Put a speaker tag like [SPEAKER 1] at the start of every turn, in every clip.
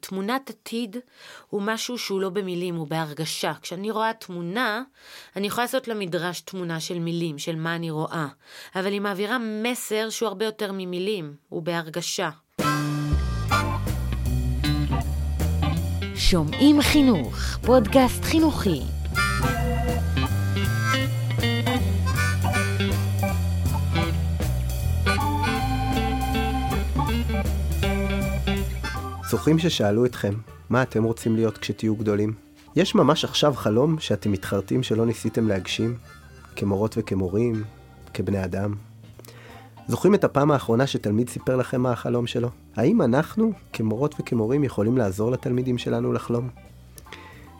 [SPEAKER 1] תמונת עתיד הוא משהו שהוא לא במילים, הוא בהרגשה. כשאני רואה תמונה, אני יכולה לעשות למדרש תמונה של מילים, של מה אני רואה. אבל היא מעבירה מסר שהוא הרבה יותר ממילים, הוא בהרגשה.
[SPEAKER 2] שומעים חינוך, פודקאסט חינוכי.
[SPEAKER 3] זוכרים ששאלו אתכם, מה אתם רוצים להיות כשתהיו גדולים? יש ממש עכשיו חלום שאתם מתחרטים שלא ניסיתם להגשים? כמורות וכמורים, כבני אדם? זוכרים את הפעם האחרונה שתלמיד סיפר לכם מה החלום שלו? האם אנחנו, כמורות וכמורים, יכולים לעזור לתלמידים שלנו לחלום?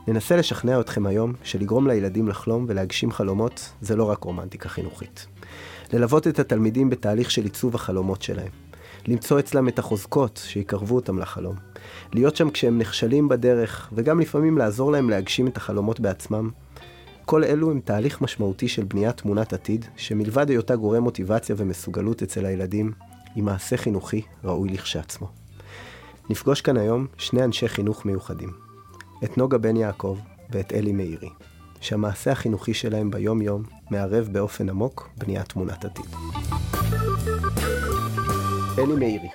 [SPEAKER 3] ננסה לשכנע אתכם היום שלגרום לילדים לחלום ולהגשים חלומות זה לא רק רומנטיקה חינוכית. ללוות את התלמידים בתהליך של עיצוב החלומות שלהם. למצוא אצלם את החוזקות שיקרבו אותם לחלום. להיות שם כשהם נכשלים בדרך, וגם לפעמים לעזור להם להגשים את החלומות בעצמם. כל אלו הם תהליך משמעותי של בניית תמונת עתיד, שמלבד היותה גורם מוטיבציה ומסוגלות אצל הילדים, היא מעשה חינוכי ראוי לכשעצמו. נפגוש כאן היום שני אנשי חינוך מיוחדים, את נוגה בן יעקב ואת אלי מאירי, שהמעשה החינוכי שלהם ביום-יום מערב באופן עמוק בניית תמונת עתיד. אלי מאירי.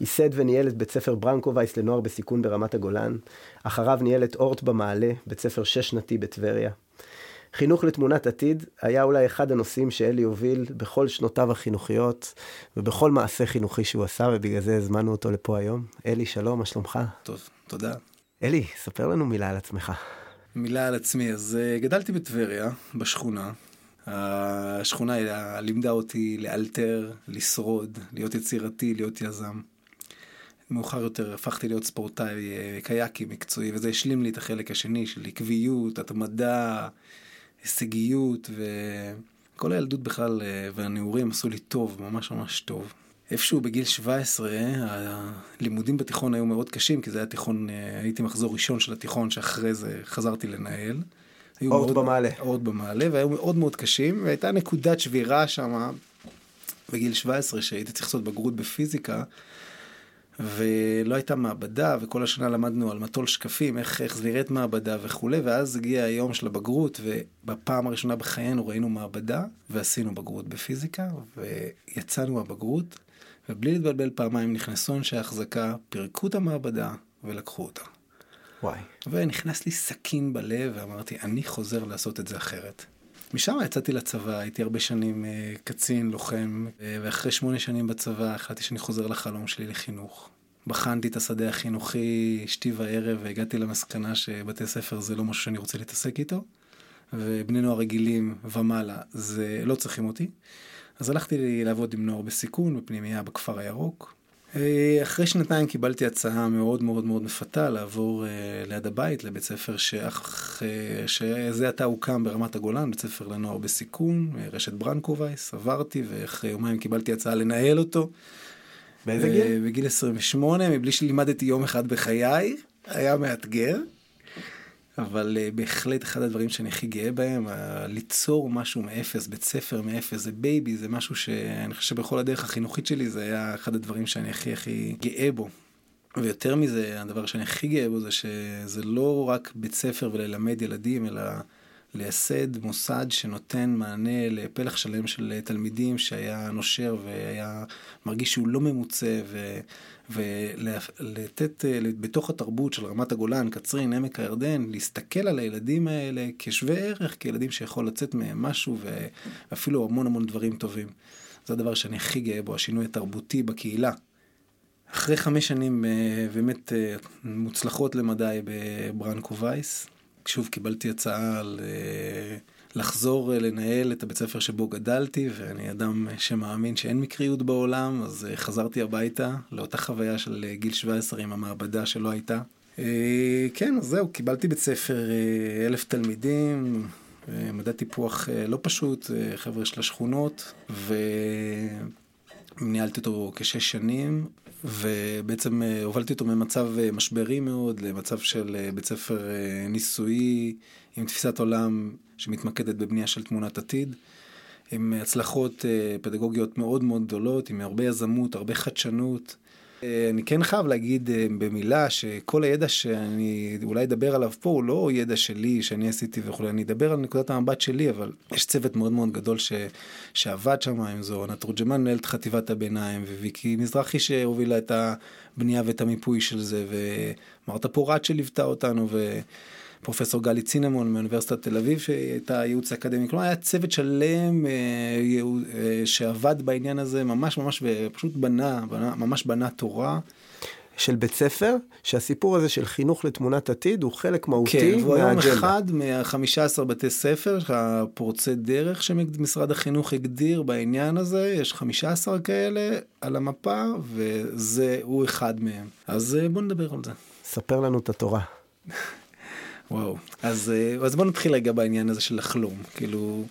[SPEAKER 3] ייסד וניהל את בית ספר ברנקו וייס לנוער בסיכון ברמת הגולן. אחריו ניהל את אורט במעלה, בית ספר שש-שנתי בטבריה. חינוך לתמונת עתיד היה אולי אחד הנושאים שאלי הוביל בכל שנותיו החינוכיות ובכל מעשה חינוכי שהוא עשה, ובגלל זה הזמנו אותו לפה היום. אלי, שלום, מה שלומך?
[SPEAKER 4] טוב, תודה.
[SPEAKER 3] אלי, ספר לנו מילה על עצמך.
[SPEAKER 4] מילה על עצמי, אז uh, גדלתי בטבריה, בשכונה. השכונה לימדה אותי לאלתר, לשרוד, להיות יצירתי, להיות יזם. מאוחר יותר הפכתי להיות ספורטאי אה, קיאקי מקצועי, וזה השלים לי את החלק השני של עקביות, התמדה, הישגיות, וכל הילדות בכלל אה, והנעורים עשו לי טוב, ממש ממש טוב. איפשהו בגיל 17, הלימודים בתיכון היו מאוד קשים, כי זה היה תיכון, אה, הייתי מחזור ראשון של התיכון, שאחרי זה חזרתי לנהל.
[SPEAKER 3] אורט במעלה.
[SPEAKER 4] אורט במעלה, והיו מאוד מאוד קשים, והייתה נקודת שבירה שם בגיל 17, שהייתי צריך לעשות בגרות בפיזיקה, ולא הייתה מעבדה, וכל השנה למדנו על מטול שקפים, איך, איך זה נראית מעבדה וכולי, ואז הגיע היום של הבגרות, ובפעם הראשונה בחיינו ראינו מעבדה, ועשינו בגרות בפיזיקה, ויצאנו מהבגרות, ובלי להתבלבל פעמיים נכנסו אנשי החזקה, פירקו את המעבדה ולקחו אותה.
[SPEAKER 3] וואי.
[SPEAKER 4] ונכנס לי סכין בלב, ואמרתי, אני חוזר לעשות את זה אחרת. משם יצאתי לצבא, הייתי הרבה שנים uh, קצין, לוחם, uh, ואחרי שמונה שנים בצבא החלטתי שאני חוזר לחלום שלי לחינוך. בחנתי את השדה החינוכי, אשתי וערב, והגעתי למסקנה שבתי ספר זה לא משהו שאני רוצה להתעסק איתו, ובני נוער רגילים ומעלה, זה לא צריכים אותי. אז הלכתי לעבוד עם נוער בסיכון בפנימייה בכפר הירוק, אה, אחרי שנתיים קיבלתי הצעה מאוד מאוד מאוד מפתה לעבור uh, ליד הבית לבית ספר שאח, uh, שזה עתה הוקם ברמת הגולן, בית ספר לנוער בסיכון, רשת ברנקו וייס, עברתי ואחרי יומיים קיבלתי הצעה לנהל אותו.
[SPEAKER 3] באיזה גיל?
[SPEAKER 4] בגיל 28, מבלי שלימדתי יום אחד בחיי, היה מאתגר. אבל uh, בהחלט אחד הדברים שאני הכי גאה בהם, ליצור משהו מאפס, בית ספר מאפס, זה baby, זה משהו שאני חושב שבכל הדרך החינוכית שלי זה היה אחד הדברים שאני הכי הכי גאה בו. ויותר מזה, הדבר שאני הכי גאה בו זה שזה לא רק בית ספר וללמד ילדים, אלא לייסד מוסד שנותן מענה לפלח שלם של תלמידים שהיה נושר והיה מרגיש שהוא לא ממוצה ו... ולתת בתוך התרבות של רמת הגולן, קצרין, עמק הירדן, להסתכל על הילדים האלה כשווה ערך, כילדים שיכול לצאת מהם משהו ואפילו המון המון דברים טובים. זה הדבר שאני הכי גאה בו, השינוי התרבותי בקהילה. אחרי חמש שנים אה, באמת אה, מוצלחות למדי בברנקו וייס, שוב קיבלתי הצעה על אה, לחזור אה, לנהל את הבית ספר שבו גדלתי, ואני אדם שמאמין שאין מקריות בעולם, אז אה, חזרתי הביתה לאותה חוויה של גיל 17 עם המעבדה שלא הייתה. כן, אז זהו, קיבלתי בית ספר אלף תלמידים, מדע טיפוח לא פשוט, חבר'ה של השכונות, וניהלתי אותו כשש שנים. ובעצם אה, הובלתי אותו ממצב אה, משברי מאוד למצב של אה, בית ספר ניסויי עם תפיסת עולם שמתמקדת בבנייה של תמונת עתיד, עם הצלחות פדגוגיות מאוד מאוד גדולות, עם הרבה יזמות, הרבה חדשנות. אה, אני כן חייב להגיד אה, במילה שכל הידע שאני אולי אדבר עליו פה הוא לא ידע שלי שאני עשיתי וכולי, אני אדבר על נקודת המבט שלי, אבל יש צוות מאוד מאוד גדול ש, שעבד שם, אם זו עונה תורג'מן מנהלת חטיבת הביניים, וויקי מזרחי שהובילה את הבנייה ואת המיפוי של זה, ומרתה פורט שליוותה אותנו, ו... פרופסור גלי צינמון מאוניברסיטת תל אביב שהייתה ייעוץ אקדמי, כלומר היה צוות שלם אה, אה, שעבד בעניין הזה ממש ממש ופשוט בנה, בנה ממש בנה תורה.
[SPEAKER 3] של בית ספר, שהסיפור הזה של חינוך לתמונת עתיד הוא חלק מהותי
[SPEAKER 4] מהאג'נדה. כן, והוא היום אחד מה-15 בתי ספר, הפורצי דרך שמשרד החינוך הגדיר בעניין הזה, יש 15 כאלה על המפה, וזה, הוא אחד מהם. אז אה, בוא נדבר על זה.
[SPEAKER 3] ספר לנו את התורה.
[SPEAKER 4] וואו. אז, אה, אז בוא נתחיל רגע בעניין הזה של לחלום. כאילו,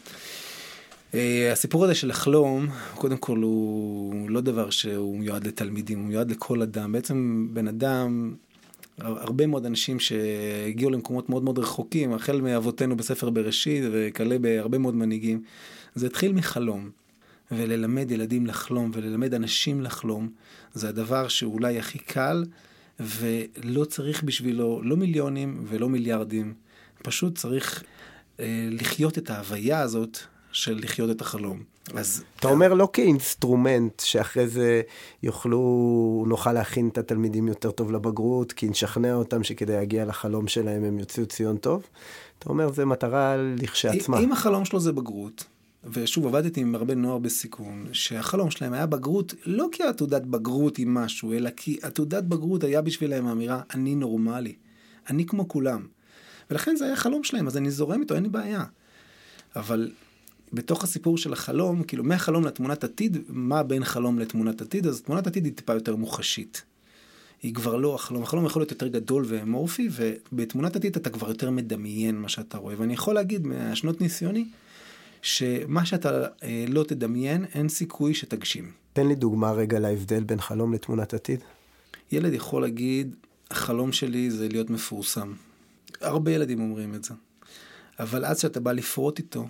[SPEAKER 4] אה, הסיפור הזה של לחלום, קודם כל הוא לא דבר שהוא מיועד לתלמידים, הוא מיועד לכל אדם. בעצם בן אדם, הרבה מאוד אנשים שהגיעו למקומות מאוד מאוד רחוקים, החל מאבותינו בספר בראשית וכלה בהרבה מאוד מנהיגים, זה התחיל מחלום. וללמד ילדים לחלום וללמד אנשים לחלום, זה הדבר שאולי הכי קל. ולא צריך בשבילו לא מיליונים ולא מיליארדים, פשוט צריך אה, לחיות את ההוויה הזאת של לחיות את החלום.
[SPEAKER 3] אז... אתה אומר לא כאינסטרומנט שאחרי זה יוכלו, נוכל להכין את התלמידים יותר טוב לבגרות, כי נשכנע אותם שכדי להגיע לחלום שלהם הם יוציאו ציון טוב. אתה אומר זה מטרה לכשעצמה.
[SPEAKER 4] אם החלום שלו זה בגרות, ושוב, עבדתי עם הרבה נוער בסיכון, שהחלום שלהם היה בגרות, לא כי התעודת בגרות היא משהו, אלא כי התעודת בגרות היה בשבילם האמירה, אני נורמלי, אני כמו כולם. ולכן זה היה חלום שלהם, אז אני זורם איתו, אין לי בעיה. אבל בתוך הסיפור של החלום, כאילו מהחלום לתמונת עתיד, מה בין חלום לתמונת עתיד? אז תמונת עתיד היא טיפה יותר מוחשית. היא כבר לא החלום, החלום יכול להיות יותר גדול ואמורפי, ובתמונת עתיד אתה כבר יותר מדמיין מה שאתה רואה. ואני יכול להגיד מהשנות ניסיוני, שמה שאתה אה, לא תדמיין, אין סיכוי שתגשים.
[SPEAKER 3] תן לי דוגמה רגע להבדל בין חלום לתמונת עתיד.
[SPEAKER 4] ילד יכול להגיד, החלום שלי זה להיות מפורסם. הרבה ילדים אומרים את זה. אבל אז שאתה בא לפרוט איתו,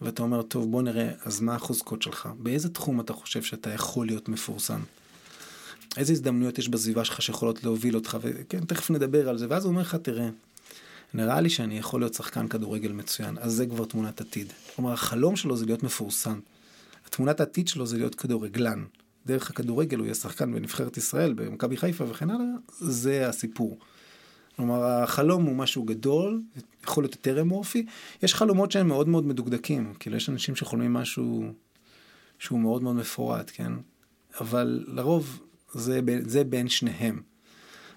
[SPEAKER 4] ואתה אומר, טוב, בוא נראה, אז מה החוזקות שלך? באיזה תחום אתה חושב שאתה יכול להיות מפורסם? איזה הזדמנויות יש בסביבה שלך שיכולות להוביל אותך? וכן, תכף נדבר על זה. ואז הוא אומר לך, תראה, נראה לי שאני יכול להיות שחקן כדורגל מצוין, אז זה כבר תמונת עתיד. כלומר, החלום שלו זה להיות מפורסם. התמונת העתיד שלו זה להיות כדורגלן. דרך הכדורגל הוא יהיה שחקן בנבחרת ישראל, במכבי חיפה וכן הלאה, זה הסיפור. כלומר, החלום הוא משהו גדול, יכול להיות יותר אמורפי. יש חלומות שהם מאוד מאוד מדוקדקים, כאילו יש אנשים שחולמים משהו שהוא מאוד מאוד מפורט, כן? אבל לרוב זה, זה בין שניהם.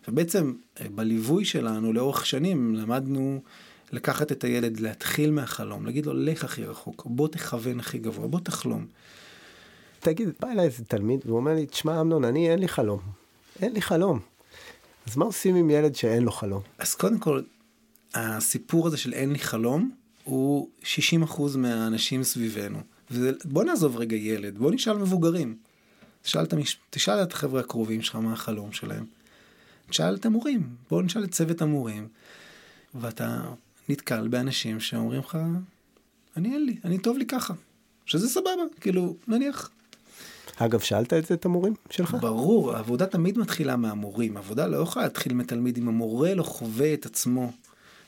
[SPEAKER 4] ובעצם אה, בליווי שלנו לאורך שנים למדנו לקחת את הילד, להתחיל מהחלום, להגיד לו, לך הכי רחוק, בוא תכוון הכי גבוה, בוא תחלום.
[SPEAKER 3] תגיד, בא אליי איזה תלמיד והוא אומר לי, תשמע אמנון, אני אין לי חלום. אין לי חלום. אז מה עושים עם ילד שאין לו חלום?
[SPEAKER 4] אז קודם כל, הסיפור הזה של אין לי חלום, הוא 60% מהאנשים סביבנו. וזה, בוא נעזוב רגע ילד, בוא נשאל מבוגרים. תשאל את, המש... תשאל את החבר'ה הקרובים שלך מה החלום שלהם. תשאל את המורים, בוא נשאל את צוות המורים. ואתה נתקל באנשים שאומרים לך, אני אין לי, אני טוב לי ככה. שזה סבבה, כאילו, נניח.
[SPEAKER 3] אגב, שאלת את זה את המורים שלך?
[SPEAKER 4] ברור, העבודה תמיד מתחילה מהמורים. העבודה לא יכולה להתחיל מתלמיד אם המורה לא חווה את עצמו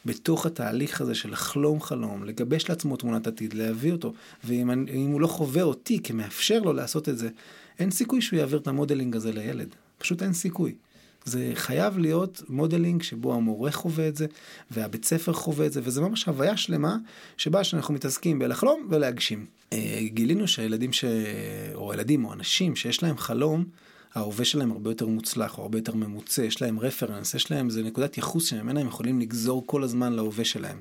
[SPEAKER 4] בתוך התהליך הזה של לחלום חלום, לגבש לעצמו תמונת עתיד, להביא אותו, ואם הוא לא חווה אותי כמאפשר לו לעשות את זה, אין סיכוי שהוא יעביר את ה modeling הזה לילד. פשוט אין סיכוי. זה חייב להיות modeling שבו המורה חווה את זה, והבית ספר חווה את זה, וזה ממש הוויה שלמה שבה שאנחנו מתעסקים בלחלום ולהגשים. אה, גילינו שהילדים ש... או ילדים או אנשים שיש להם חלום, ההווה שלהם הרבה יותר מוצלח, או הרבה יותר ממוצע, יש להם reference, יש להם, זה נקודת ייחוס שממנה הם יכולים לגזור כל הזמן להווה שלהם.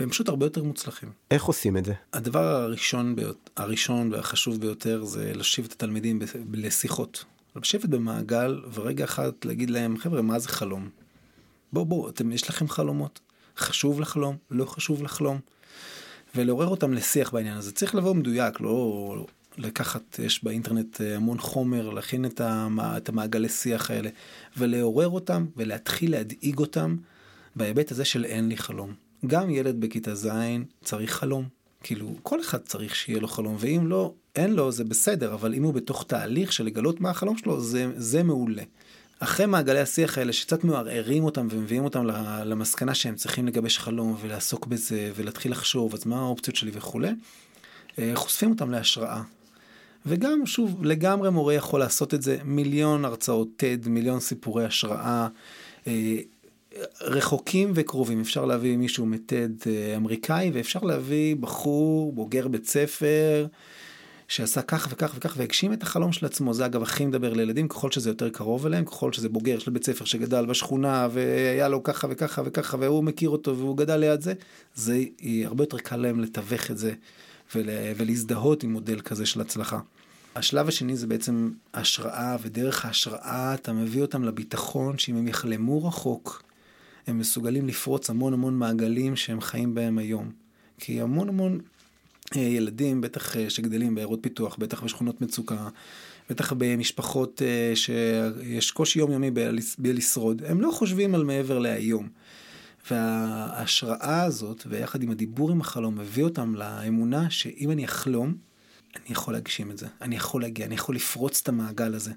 [SPEAKER 4] והם פשוט הרבה יותר מוצלחים.
[SPEAKER 3] איך עושים את זה?
[SPEAKER 4] הדבר הראשון, הראשון והחשוב ביותר זה להשיב את התלמידים לשיחות. לשבת במעגל ורגע אחד להגיד להם, חבר'ה, מה זה חלום? בואו, בואו, אתם, יש לכם חלומות? חשוב לחלום? לא חשוב לחלום? ולעורר אותם לשיח בעניין הזה. צריך לבוא מדויק, לא לקחת, יש באינטרנט אה, המון חומר, להכין את, המע, את המעגלי שיח האלה, ולעורר אותם ולהתחיל להדאיג אותם בהיבט הזה של אין לי חלום. גם ילד בכיתה ז' צריך חלום. כאילו, כל אחד צריך שיהיה לו חלום, ואם לא, אין לו זה בסדר, אבל אם הוא בתוך תהליך של לגלות מה החלום שלו, זה, זה מעולה. אחרי מעגלי השיח האלה שקצת מערערים אותם ומביאים אותם למסקנה שהם צריכים לגבש חלום ולעסוק בזה ולהתחיל לחשוב אז מה האופציות שלי וכולי, אה, חושפים אותם להשראה. וגם שוב לגמרי מורה יכול לעשות את זה מיליון הרצאות TED, מיליון סיפורי השראה. אה, רחוקים וקרובים אפשר להביא מישהו מטד אה, אמריקאי ואפשר להביא בחור בוגר בית ספר שעשה כך וכך וכך והגשים את החלום של עצמו זה אגב הכי מדבר לילדים ככל שזה יותר קרוב אליהם ככל שזה בוגר של בית ספר שגדל בשכונה והיה לו ככה וככה וככה והוא מכיר אותו והוא גדל ליד זה זה הרבה יותר קל להם לתווך את זה ול, ולהזדהות עם מודל כזה של הצלחה. השלב השני זה בעצם השראה ודרך ההשראה אתה מביא אותם לביטחון שאם הם יחלמו רחוק הם מסוגלים לפרוץ המון המון מעגלים שהם חיים בהם היום. כי המון המון אה, ילדים, בטח אה, שגדלים בעיירות פיתוח, בטח בשכונות מצוקה, בטח במשפחות אה, שיש קושי יומיומי בלשרוד, הם לא חושבים על מעבר להיום. וההשראה הזאת, ויחד עם הדיבור עם החלום, מביא אותם לאמונה שאם אני אחלום, אני יכול להגשים את זה. אני יכול להגיע, אני יכול לפרוץ את המעגל הזה.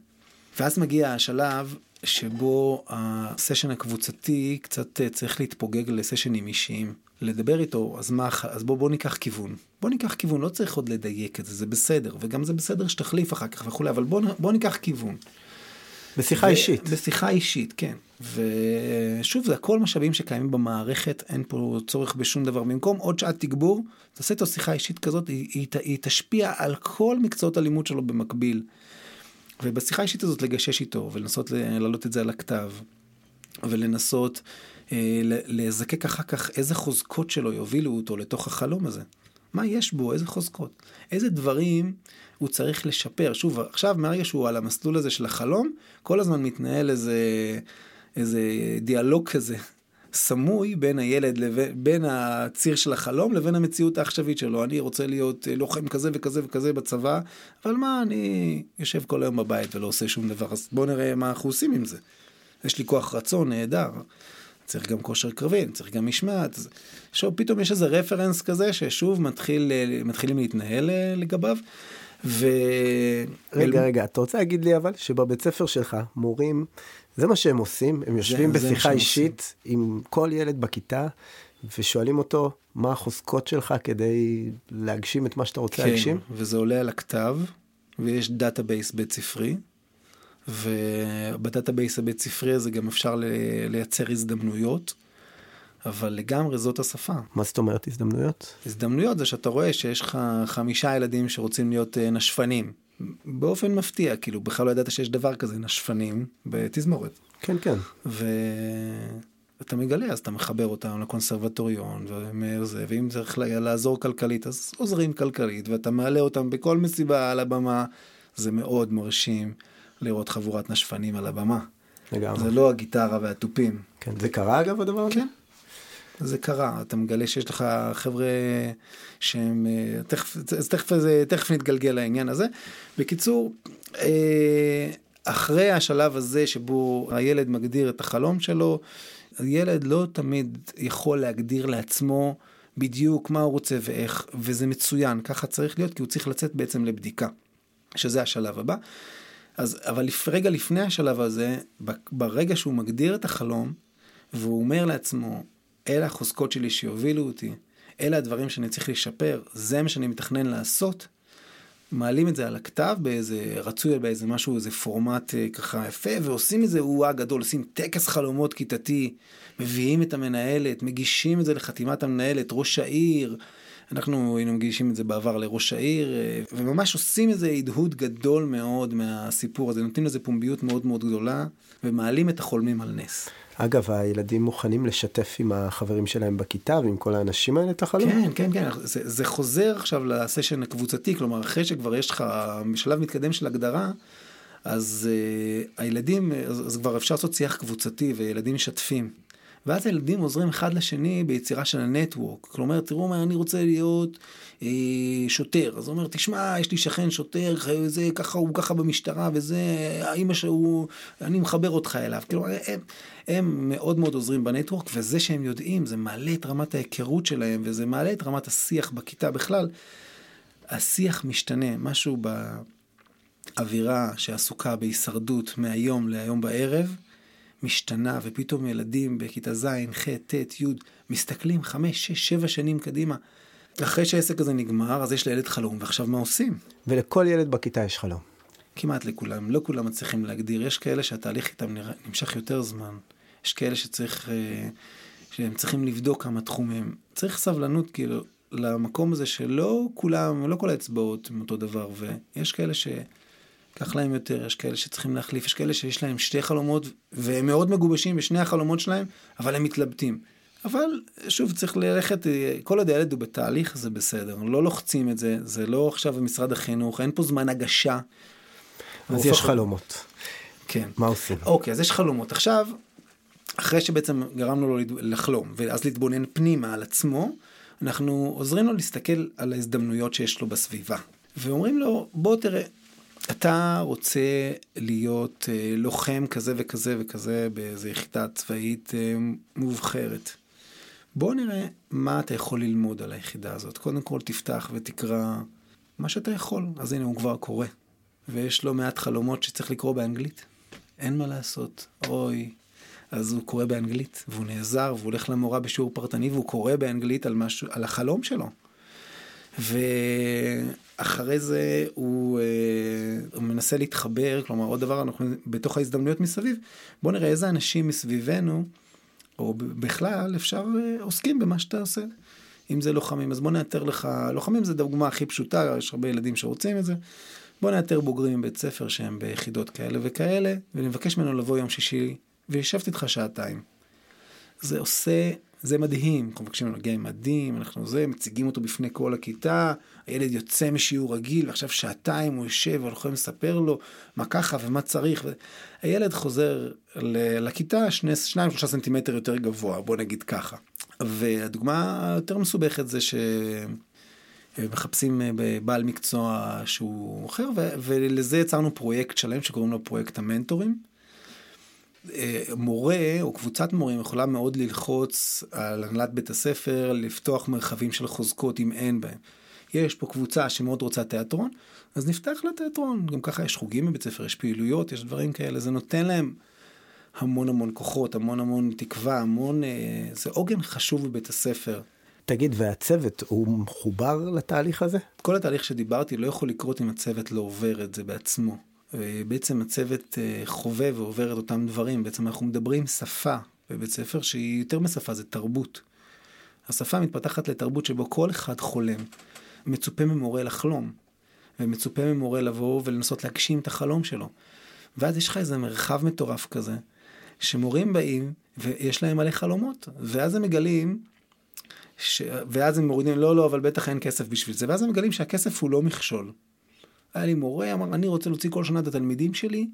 [SPEAKER 4] ואז מגיע השלב שבו הסשן הקבוצתי קצת צריך להתפוגג לסשנים אישיים. לדבר איתו, אז מה, אז בוא, בוא ניקח כיוון. בוא ניקח כיוון, לא צריך עוד לדייק את זה, זה בסדר, וגם זה בסדר שתחליף אחר כך וכולי, אבל בוא, בוא ניקח כיוון.
[SPEAKER 3] בשיחה ו- אישית.
[SPEAKER 4] בשיחה אישית, כן. ושוב, זה הכל משאבים שקיימים במערכת, אין פה צורך בשום דבר. במקום עוד שעת תגבור, תעשה איתו שיחה אישית כזאת, היא, היא, היא תשפיע על כל מקצועות הלימוד שלו במקביל. ובשיחה האישית הזאת לגשש איתו, ולנסות להעלות את זה על הכתב, ולנסות לזקק אחר כך איזה חוזקות שלו יובילו אותו לתוך החלום הזה. מה יש בו, איזה חוזקות, איזה דברים הוא צריך לשפר. שוב, עכשיו מהרגע שהוא על המסלול הזה של החלום, כל הזמן מתנהל איזה, איזה דיאלוג כזה סמוי בין הילד, לבין, בין הציר של החלום לבין המציאות העכשווית שלו. אני רוצה להיות אה, לוחם כזה וכזה וכזה בצבא, אבל מה, אני יושב כל היום בבית ולא עושה שום דבר, אז בואו נראה מה אנחנו עושים עם זה. יש לי כוח רצון נהדר. צריך גם כושר קרבי, צריך גם משמעת. עכשיו פתאום יש איזה רפרנס כזה ששוב מתחיל, אה, מתחילים להתנהל אה, לגביו. ו...
[SPEAKER 3] רגע, רגע, אתה רוצה להגיד לי אבל שבבית ספר שלך מורים, זה מה שהם עושים, הם יושבים זה, בשיחה זה אישית עושים. עם כל ילד בכיתה ושואלים אותו מה החוזקות שלך כדי להגשים את מה שאתה רוצה
[SPEAKER 4] כן,
[SPEAKER 3] להגשים?
[SPEAKER 4] וזה עולה על הכתב ויש database בית ספרי. וב database הבית ספרי הזה גם אפשר לייצר הזדמנויות. אבל לגמרי זאת השפה.
[SPEAKER 3] מה זאת אומרת הזדמנויות?
[SPEAKER 4] הזדמנויות זה שאתה רואה שיש לך חמישה ילדים שרוצים להיות אה, נשפנים. באופן מפתיע, כאילו בכלל לא ידעת שיש דבר כזה נשפנים בתזמורת.
[SPEAKER 3] כן, כן.
[SPEAKER 4] ואתה מגלה, אז אתה מחבר אותם לקונסרבטוריון, וזה, ואם צריך לעזור כלכלית, אז עוזרים כלכלית, ואתה מעלה אותם בכל מסיבה על הבמה, זה מאוד מרשים לראות חבורת נשפנים על הבמה. לגמרי. זה לא הגיטרה והתופים.
[SPEAKER 3] כן, זה קרה אגב הדבר הזה?
[SPEAKER 4] כן. זה קרה, אתה מגלה שיש לך חבר'ה שהם, אה, תכף, אז תכף, תכף נתגלגל לעניין הזה. בקיצור, אה, אחרי השלב הזה שבו הילד מגדיר את החלום שלו, הילד לא תמיד יכול להגדיר לעצמו בדיוק מה הוא רוצה ואיך, וזה מצוין, ככה צריך להיות, כי הוא צריך לצאת בעצם לבדיקה, שזה השלב הבא. אז, אבל רגע לפני השלב הזה, ברגע שהוא מגדיר את החלום, והוא אומר לעצמו, אלה החוזקות שלי שיובילו אותי, אלה הדברים שאני צריך לשפר, זה מה שאני מתכנן לעשות, מעלים את זה על הכתב באיזה רצוי באיזה משהו איזה פורמט אה, ככה יפה ועושים מזה הוא גדול עושים טקס חלומות כיתתי מביאים את המנהלת מגישים את זה לחתימת המנהלת ראש העיר אנחנו היינו מגישים את זה בעבר לראש העיר אה, וממש עושים איזה הדהוד גדול מאוד מהסיפור הזה נותנים לזה פומביות מאוד מאוד גדולה ומעלים את החולמים על נס.
[SPEAKER 3] אגב, הילדים מוכנים לשתף עם החברים שלהם בכיתה ועם כל האנשים האלה את החלום?
[SPEAKER 4] כן, כן, כן. זה, זה חוזר עכשיו לסשן הקבוצתי, כלומר, אחרי שכבר יש לך שלב מתקדם של הגדרה, אז uh, הילדים, אז, אז כבר אפשר לעשות שיח קבוצתי וילדים משתפים. ואז הילדים עוזרים אחד לשני ביצירה של הנטוורק. כלומר, תראו מה, אני רוצה להיות אה, שוטר. אז הוא אומר, תשמע, יש לי שכן שוטר, זה ככה, הוא ככה במשטרה, וזה, האמא שהוא, אני מחבר אותך אליו. כלומר, הם, הם מאוד מאוד עוזרים בנטוורק, וזה שהם יודעים, זה מעלה את רמת ההיכרות שלהם, וזה מעלה את רמת השיח בכיתה בכלל. השיח משתנה, משהו באווירה שעסוקה בהישרדות מהיום להיום בערב, משתנה, ופתאום ילדים בכיתה ז', ח', ט', י', מסתכלים חמש, שש, שבע שנים קדימה. אחרי שהעסק הזה נגמר, אז יש לילד חלום, ועכשיו מה עושים?
[SPEAKER 3] ולכל ילד בכיתה יש חלום.
[SPEAKER 4] כמעט לכולם, לא כולם מצליחים להגדיר. יש כאלה שהתהליך איתם נמשך יותר זמן. יש כאלה שצריך, אה, שהם צריכים לבדוק כמה תחומים. צריך סבלנות, כאילו, למקום הזה שלא כולם, לא כל האצבעות הם אותו דבר, ויש כאלה שיקח להם יותר, יש כאלה שצריכים להחליף, יש כאלה שיש להם שתי חלומות, והם מאוד מגובשים בשני החלומות שלהם, אבל הם מתלבטים. אבל שוב צריך ללכת, כל עוד הילד הוא בתהליך זה בסדר, לא לוחצים את זה, זה לא עכשיו במשרד החינוך, אין פה זמן הגשה.
[SPEAKER 3] אז יש חלומות.
[SPEAKER 4] כן.
[SPEAKER 3] מה עושים?
[SPEAKER 4] אוקיי, אז יש חלומות. עכשיו, אחרי שבעצם גרמנו לו לחלום, ואז להתבונן פנימה על עצמו, אנחנו עוזרים לו להסתכל על ההזדמנויות שיש לו בסביבה. ואומרים לו, בוא תראה, אתה רוצה להיות אה, לוחם כזה וכזה וכזה באיזו יחידה צבאית אה, מובחרת. בוא נראה מה אתה יכול ללמוד על היחידה הזאת. קודם כל תפתח ותקרא מה שאתה יכול. אז הנה הוא כבר קורא. ויש לו מעט חלומות שצריך לקרוא באנגלית. אין מה לעשות. אוי. אז הוא קורא באנגלית, והוא נעזר, והוא הולך למורה בשיעור פרטני, והוא קורא באנגלית על, משהו, על החלום שלו. ואחרי זה הוא, אה, הוא מנסה להתחבר, כלומר עוד דבר, אנחנו בתוך ההזדמנויות מסביב, בוא נראה איזה אנשים מסביבנו, או בכלל אפשר, אה, עוסקים במה שאתה עושה. אם זה לוחמים, אז בוא נאתר לך, לוחמים זה דוגמה הכי פשוטה, יש הרבה ילדים שרוצים את זה. בוא נאתר בוגרים מבית ספר שהם ביחידות כאלה וכאלה, ונבקש ממנו לבוא יום שישי, וישבת איתך שעתיים. זה עושה, זה מדהים, אנחנו מבקשים להגיע עם מדים, אנחנו זה, מציגים אותו בפני כל הכיתה, הילד יוצא משיעור רגיל, ועכשיו שעתיים הוא יושב, ואנחנו יכולים לספר לו מה ככה ומה צריך. ו... הילד חוזר לכיתה שני, שניים, שלושה סנטימטר יותר גבוה, בוא נגיד ככה. והדוגמה היותר מסובכת זה ש... מחפשים בעל מקצוע שהוא אחר, ולזה יצרנו פרויקט שלם שקוראים לו פרויקט המנטורים. מורה או קבוצת מורים יכולה מאוד ללחוץ על הנהלת בית הספר לפתוח מרחבים של חוזקות אם אין בהם. יש פה קבוצה שמאוד רוצה תיאטרון, אז נפתח לה תיאטרון. גם ככה יש חוגים בבית ספר, יש פעילויות, יש דברים כאלה, זה נותן להם המון המון כוחות, המון המון תקווה, המון... זה עוגן חשוב בבית הספר.
[SPEAKER 3] תגיד, והצוות הוא מחובר לתהליך הזה?
[SPEAKER 4] כל התהליך שדיברתי לא יכול לקרות אם הצוות לא עובר את זה בעצמו. בעצם הצוות חווה ועובר את אותם דברים. בעצם אנחנו מדברים שפה בבית ספר שהיא יותר משפה, זה תרבות. השפה מתפתחת לתרבות שבו כל אחד חולם. מצופה ממורה לחלום, ומצופה ממורה לבוא ולנסות להגשים את החלום שלו. ואז יש לך איזה מרחב מטורף כזה, שמורים באים ויש להם מלא חלומות, ואז הם מגלים, ש... ואז הם מורידים, לא, לא, אבל בטח אין כסף בשביל זה, ואז הם מגלים שהכסף הוא לא מכשול. היה לי מורה, אמר, אני רוצה להוציא כל שנה את התלמידים שלי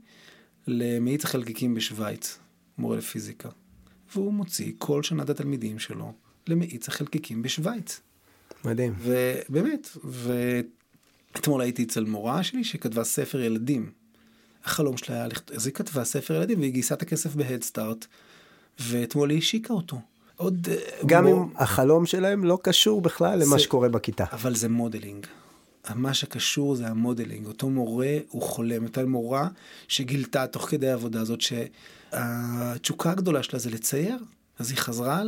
[SPEAKER 4] למאיץ החלקיקים בשוויץ, מורה לפיזיקה. והוא מוציא כל שנה את התלמידים שלו למאיץ החלקיקים בשוויץ.
[SPEAKER 3] מדהים.
[SPEAKER 4] ובאמת, ואתמול הייתי אצל מורה שלי שכתבה ספר ילדים. החלום שלה היה אז היא כתבה ספר ילדים והיא גייסה את הכסף בהדסטארט, ואתמול היא השיקה אותו. עוד...
[SPEAKER 3] גם מור... אם החלום שלהם לא קשור בכלל זה... למה שקורה בכיתה.
[SPEAKER 4] אבל זה modeling. מה שקשור זה ה modeling. אותו מורה הוא חולם. אותה מורה שגילתה תוך כדי העבודה הזאת שהתשוקה הגדולה שלה זה לצייר. אז היא חזרה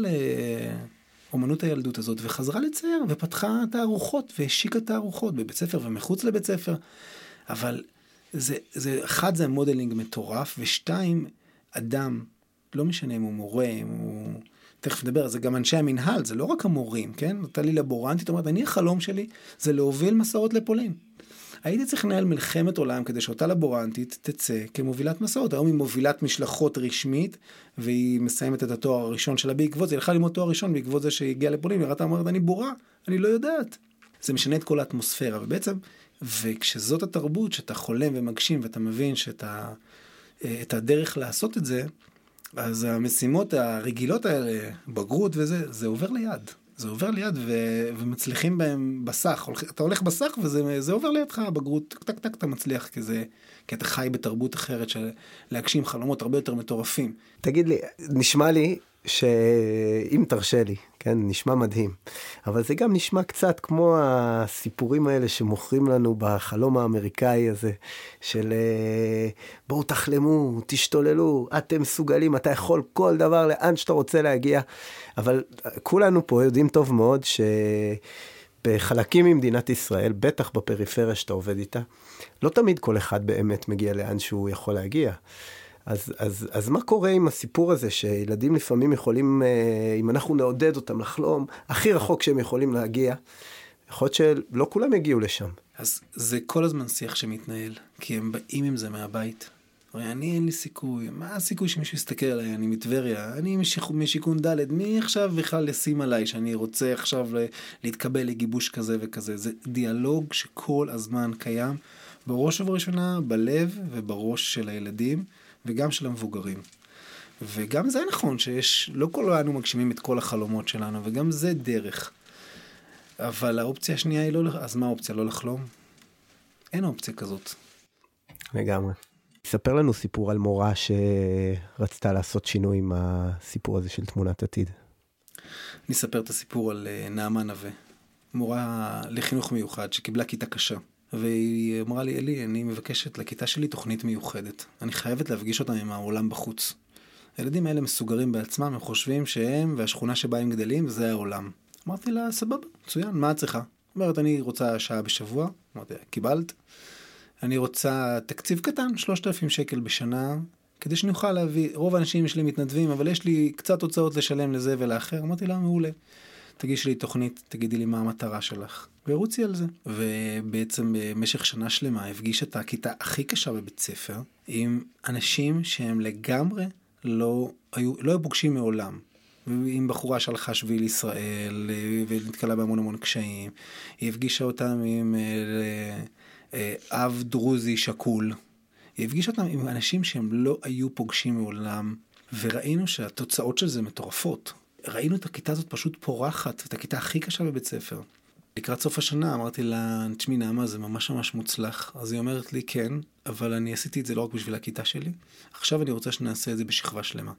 [SPEAKER 4] לאומנות הילדות הזאת וחזרה לצייר ופתחה תערוכות והשיקה תערוכות בבית ספר ומחוץ לבית ספר. אבל זה, זה, אחד זה המודלינג מטורף ושתיים, אדם, לא משנה אם הוא מורה, אם הוא... תכף נדבר, זה גם אנשי המינהל, זה לא רק המורים, כן? נתן לי לבורנטית, אומרת, אני החלום שלי זה להוביל מסעות לפולין. הייתי צריך לנהל מלחמת עולם כדי שאותה לבורנטית תצא כמובילת מסעות. היום היא מובילת משלחות רשמית, והיא מסיימת את התואר הראשון שלה בעקבות זה. היא הלכה ללמוד תואר ראשון בעקבות זה שהיא הגיעה לפולין, היא ראתה אומרת, אני בורה, אני לא יודעת. זה משנה את כל האטמוספירה, ובעצם, וכשזאת התרבות, שאתה חולם ומגשים ואתה מבין שאתה, את הדרך לעשות את זה, אז המשימות הרגילות האלה, בגרות וזה, זה עובר ליד. זה עובר ליד ו... ומצליחים בהם בסך. אתה הולך בסך וזה עובר לידך, בגרות, טק טק טק אתה מצליח כזה, כי אתה חי בתרבות אחרת של להגשים חלומות הרבה יותר מטורפים.
[SPEAKER 3] תגיד לי, נשמע לי שאם תרשה לי, כן, נשמע מדהים, אבל זה גם נשמע קצת כמו הסיפורים האלה שמוכרים לנו בחלום האמריקאי הזה, של אה, בואו תחלמו, תשתוללו, אתם מסוגלים, אתה יכול כל דבר לאן שאתה רוצה להגיע, אבל כולנו פה יודעים טוב מאוד ש... בחלקים ממדינת ישראל, בטח בפריפריה שאתה עובד איתה, לא תמיד כל אחד באמת מגיע לאן שהוא יכול להגיע. אז, אז, אז מה קורה עם הסיפור הזה שילדים לפעמים יכולים, אה, אם אנחנו נעודד אותם לחלום הכי רחוק שהם יכולים להגיע, יכול להיות שלא כולם יגיעו לשם.
[SPEAKER 4] אז זה כל הזמן שיח שמתנהל, כי הם באים עם זה מהבית. הרי אני אין לי סיכוי, מה הסיכוי שמישהו יסתכל עליי, אני מטבריה, אני משיכ... משיכון ד', מי עכשיו בכלל ישים עליי שאני רוצה עכשיו להתקבל לגיבוש כזה וכזה, זה דיאלוג שכל הזמן קיים, בראש ובראשונה בלב ובראש של הילדים וגם של המבוגרים. וגם זה נכון שיש, לא כולנו מגשימים את כל החלומות שלנו, וגם זה דרך. אבל האופציה השנייה היא לא, אז מה האופציה? לא לחלום? אין אופציה כזאת.
[SPEAKER 3] לגמרי. ספר לנו סיפור על מורה שרצתה לעשות שינוי עם הסיפור הזה של תמונת עתיד.
[SPEAKER 4] אני אספר את הסיפור על אה, נעמה נווה, מורה לחינוך מיוחד שקיבלה כיתה קשה. והיא אמרה לי, אלי, אני מבקשת לכיתה שלי תוכנית מיוחדת. אני חייבת להפגיש אותם עם העולם בחוץ. הילדים האלה מסוגרים בעצמם, הם חושבים שהם והשכונה שבה הם גדלים זה העולם. אמרתי לה, סבבה, מצוין, מה את צריכה? אומרת, אני רוצה שעה בשבוע. אמרתי לה, קיבלת? אני רוצה תקציב קטן, 3,000 שקל בשנה, כדי שאני אוכל להביא, רוב האנשים שלי מתנדבים, אבל יש לי קצת הוצאות לשלם לזה ולאחר. אמרתי לה, מעולה. תגיש לי תוכנית, תגידי לי מה המטרה שלך. ורוצי על זה. ובעצם במשך שנה שלמה הפגיש את הכיתה הכי קשה בבית ספר עם אנשים שהם לגמרי לא היו, לא היו פוגשים מעולם. עם בחורה שהלכה שביל ישראל ונתקלה בהמון המון קשיים. היא הפגישה אותם עם אה, אה, אב דרוזי שקול. היא הפגישה אותם עם אנשים שהם לא היו פוגשים מעולם, וראינו שהתוצאות של זה מטורפות. ראינו את הכיתה הזאת פשוט פורחת, את הכיתה הכי קשה בבית ספר. לקראת סוף השנה אמרתי לה, תשמעי נעמה זה ממש ממש מוצלח. אז היא אומרת לי כן, אבל אני עשיתי את זה לא רק בשביל הכיתה שלי, עכשיו אני רוצה שנעשה את זה בשכבה שלמה.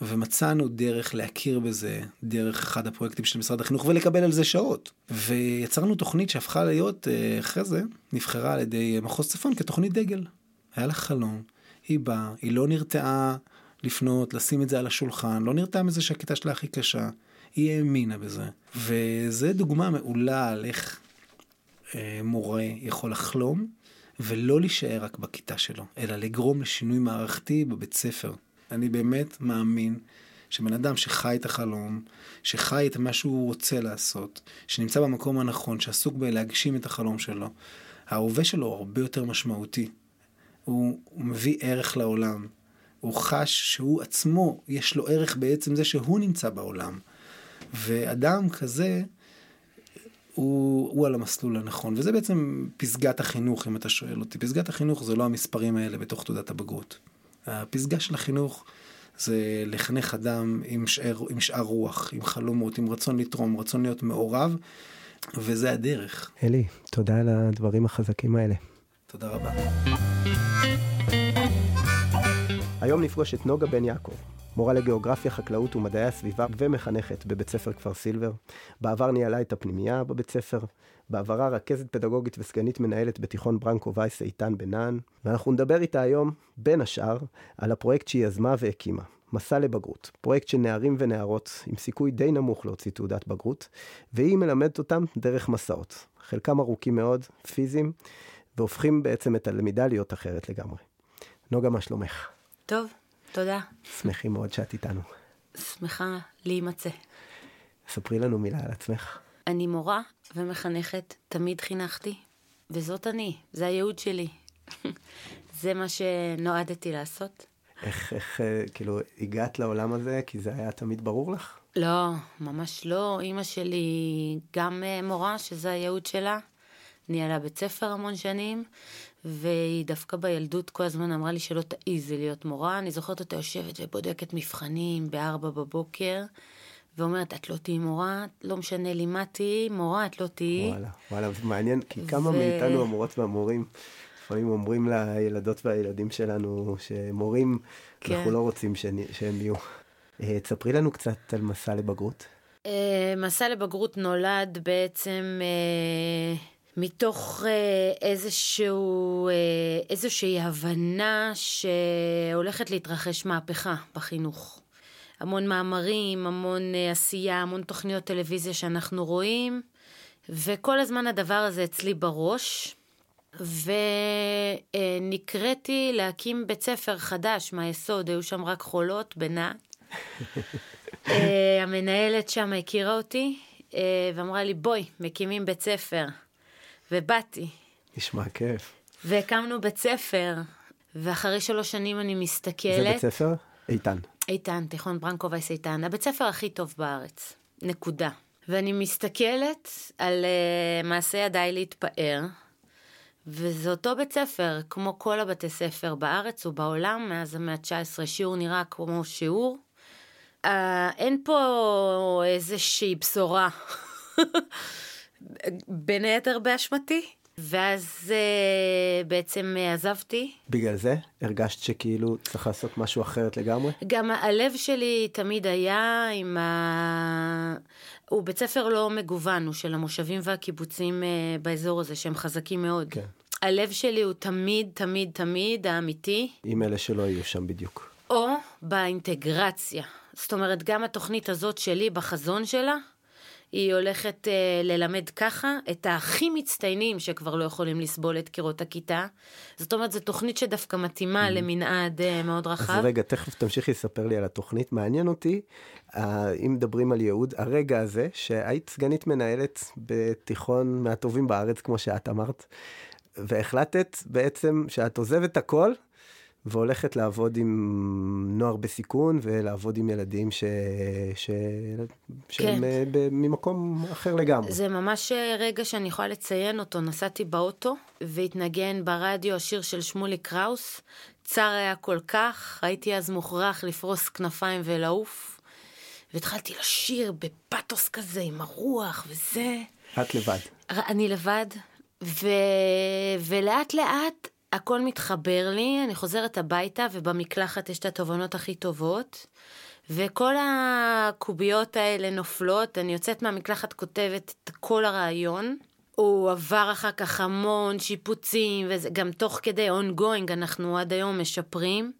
[SPEAKER 4] ומצאנו דרך להכיר בזה דרך אחד הפרויקטים של משרד החינוך ולקבל על זה שעות. ויצרנו תוכנית שהפכה להיות, אה, אחרי זה, נבחרה על ידי מחוז צפון כתוכנית דגל. היה לה חלום, היא באה, היא לא נרתעה לפנות, לשים את זה על השולחן, לא נרתעה מזה שהכיתה שלה הכי קשה, היא האמינה בזה. וזה דוגמה מעולה על איך אה, מורה יכול לחלום ולא להישאר רק בכיתה שלו, אלא לגרום לשינוי מערכתי בבית ספר. אני באמת מאמין שבן אדם שחי את החלום, שחי את מה שהוא רוצה לעשות, שנמצא במקום הנכון, שעסוק בלהגשים את החלום שלו, ההווה שלו הרבה יותר משמעותי. הוא, הוא מביא ערך לעולם. הוא חש שהוא עצמו, יש לו ערך בעצם זה שהוא נמצא בעולם. ואדם כזה, הוא, הוא על המסלול הנכון. וזה בעצם פסגת החינוך, אם אתה שואל אותי. פסגת החינוך זה לא המספרים האלה בתוך תעודת הבגרות. הפסגה של החינוך זה לחנך אדם עם שאר, עם שאר רוח, עם חלומות, עם רצון לתרום, רצון להיות מעורב, וזה הדרך.
[SPEAKER 3] אלי, תודה על הדברים החזקים האלה.
[SPEAKER 4] תודה רבה.
[SPEAKER 3] היום נפגוש את נוגה בן יעקב, מורה לגיאוגרפיה, חקלאות ומדעי הסביבה ומחנכת בבית ספר כפר סילבר. בעבר ניהלה את הפנימייה בבית ספר, בעברה רכזת פדגוגית וסגנית מנהלת בתיכון ברנקו וייס איתן בנען, ואנחנו נדבר איתה היום, בין השאר, על הפרויקט שהיא יזמה והקימה. מסע לבגרות, פרויקט של נערים ונערות עם סיכוי די נמוך להוציא תעודת בגרות, והיא מלמדת אותם דרך מסעות, חלקם ארוכים מאוד, פיזיים, והופכים בעצם את הלמידה להיות אחרת לגמרי. נוגה, מה שלומך?
[SPEAKER 1] טוב, תודה.
[SPEAKER 3] שמחים מאוד שאת איתנו.
[SPEAKER 1] שמחה להימצא.
[SPEAKER 3] ספרי לנו מילה על עצמך.
[SPEAKER 1] אני מורה ומחנכת, תמיד חינכתי, וזאת אני, זה הייעוד שלי. זה מה שנועדתי לעשות.
[SPEAKER 3] איך, איך, אה, כאילו, הגעת לעולם הזה כי זה היה תמיד ברור לך?
[SPEAKER 1] לא, ממש לא. אימא שלי גם אה, מורה, שזה הייעוד שלה. ניהלה בית ספר המון שנים, והיא דווקא בילדות כל הזמן אמרה לי שלא תעיזי להיות מורה. אני זוכרת אותה יושבת ובודקת מבחנים בארבע בבוקר, ואומרת, את לא תהיי מורה, לא משנה לי מה תהיי, מורה את לא תהיי.
[SPEAKER 3] וואלה, וואלה, זה מעניין, כי כמה ו... מאיתנו המורות והמורים, לפעמים אומרים לילדות והילדים שלנו שמורים, כן. אנחנו לא רוצים שהם, שהם יהיו. אה, תספרי לנו קצת על מסע לבגרות.
[SPEAKER 1] אה, מסע לבגרות נולד בעצם אה, מתוך אה, איזשהו, אה, איזושהי הבנה שהולכת להתרחש מהפכה בחינוך. המון מאמרים, המון אה, עשייה, המון תוכניות טלוויזיה שאנחנו רואים, וכל הזמן הדבר הזה אצלי בראש. ונקראתי להקים בית ספר חדש מהיסוד, היו שם רק חולות בנעט. אה, המנהלת שם הכירה אותי ואמרה לי, בואי, מקימים בית ספר. ובאתי,
[SPEAKER 3] נשמע כיף.
[SPEAKER 1] והקמנו בית ספר, ואחרי שלוש שנים אני מסתכלת...
[SPEAKER 3] זה בית ספר? איתן.
[SPEAKER 1] איתן, תיכון ברנקו וייס איתן, הבית ספר הכי טוב בארץ, נקודה. ואני מסתכלת על uh, מעשה ידיי להתפאר, וזה אותו בית ספר, כמו כל הבתי ספר בארץ ובעולם, מאז המאה ה-19, שיעור נראה כמו שיעור. Uh, אין פה איזושהי בשורה, בין היתר באשמתי. ואז uh, בעצם uh, עזבתי,
[SPEAKER 3] בגלל זה הרגשת שכאילו צריך לעשות משהו אחרת לגמרי?
[SPEAKER 1] גם הלב שלי תמיד היה עם ה... הוא בית ספר לא מגוון, הוא של המושבים והקיבוצים אה, באזור הזה, שהם חזקים מאוד.
[SPEAKER 3] כן.
[SPEAKER 1] הלב שלי הוא תמיד, תמיד, תמיד האמיתי,
[SPEAKER 3] עם אלה שלא יהיו שם בדיוק.
[SPEAKER 1] או באינטגרציה. זאת אומרת, גם התוכנית הזאת שלי, בחזון שלה, היא הולכת אה, ללמד ככה את הכי מצטיינים שכבר לא יכולים לסבול את קירות הכיתה. זאת אומרת, זו תוכנית שדווקא מתאימה למנעד אה, מאוד
[SPEAKER 3] אז
[SPEAKER 1] רחב.
[SPEAKER 3] רגע, תכף תמשיכי לספר לי על התוכנית. מעניין אותי, אה, אם מדברים על ייעוד, הרגע הזה שהיית סגנית מנהלת בתיכון מהטובים בארץ, כמו שאת אמרת, והחלטת בעצם שאת עוזבת הכל והולכת לעבוד עם נוער בסיכון ולעבוד עם ילדים ש... ש... שהם
[SPEAKER 1] כן.
[SPEAKER 3] אה, ב... ממקום אחר לגמרי.
[SPEAKER 1] זה ממש אה, רגע שאני יכולה לציין אותו. נסעתי באוטו והתנגן ברדיו השיר של שמולי קראוס. צר היה כל כך, הייתי אז מוכרח לפרוס כנפיים ולעוף. והתחלתי לשיר בפתוס כזה עם הרוח וזה.
[SPEAKER 3] את לבד.
[SPEAKER 1] אני לבד, ו... ולאט לאט הכל מתחבר לי, אני חוזרת הביתה ובמקלחת יש את התובנות הכי טובות. וכל הקוביות האלה נופלות, אני יוצאת מהמקלחת, כותבת את כל הרעיון. הוא עבר אחר כך המון שיפוצים, וזה גם תוך כדי ongoing, אנחנו עד היום משפרים.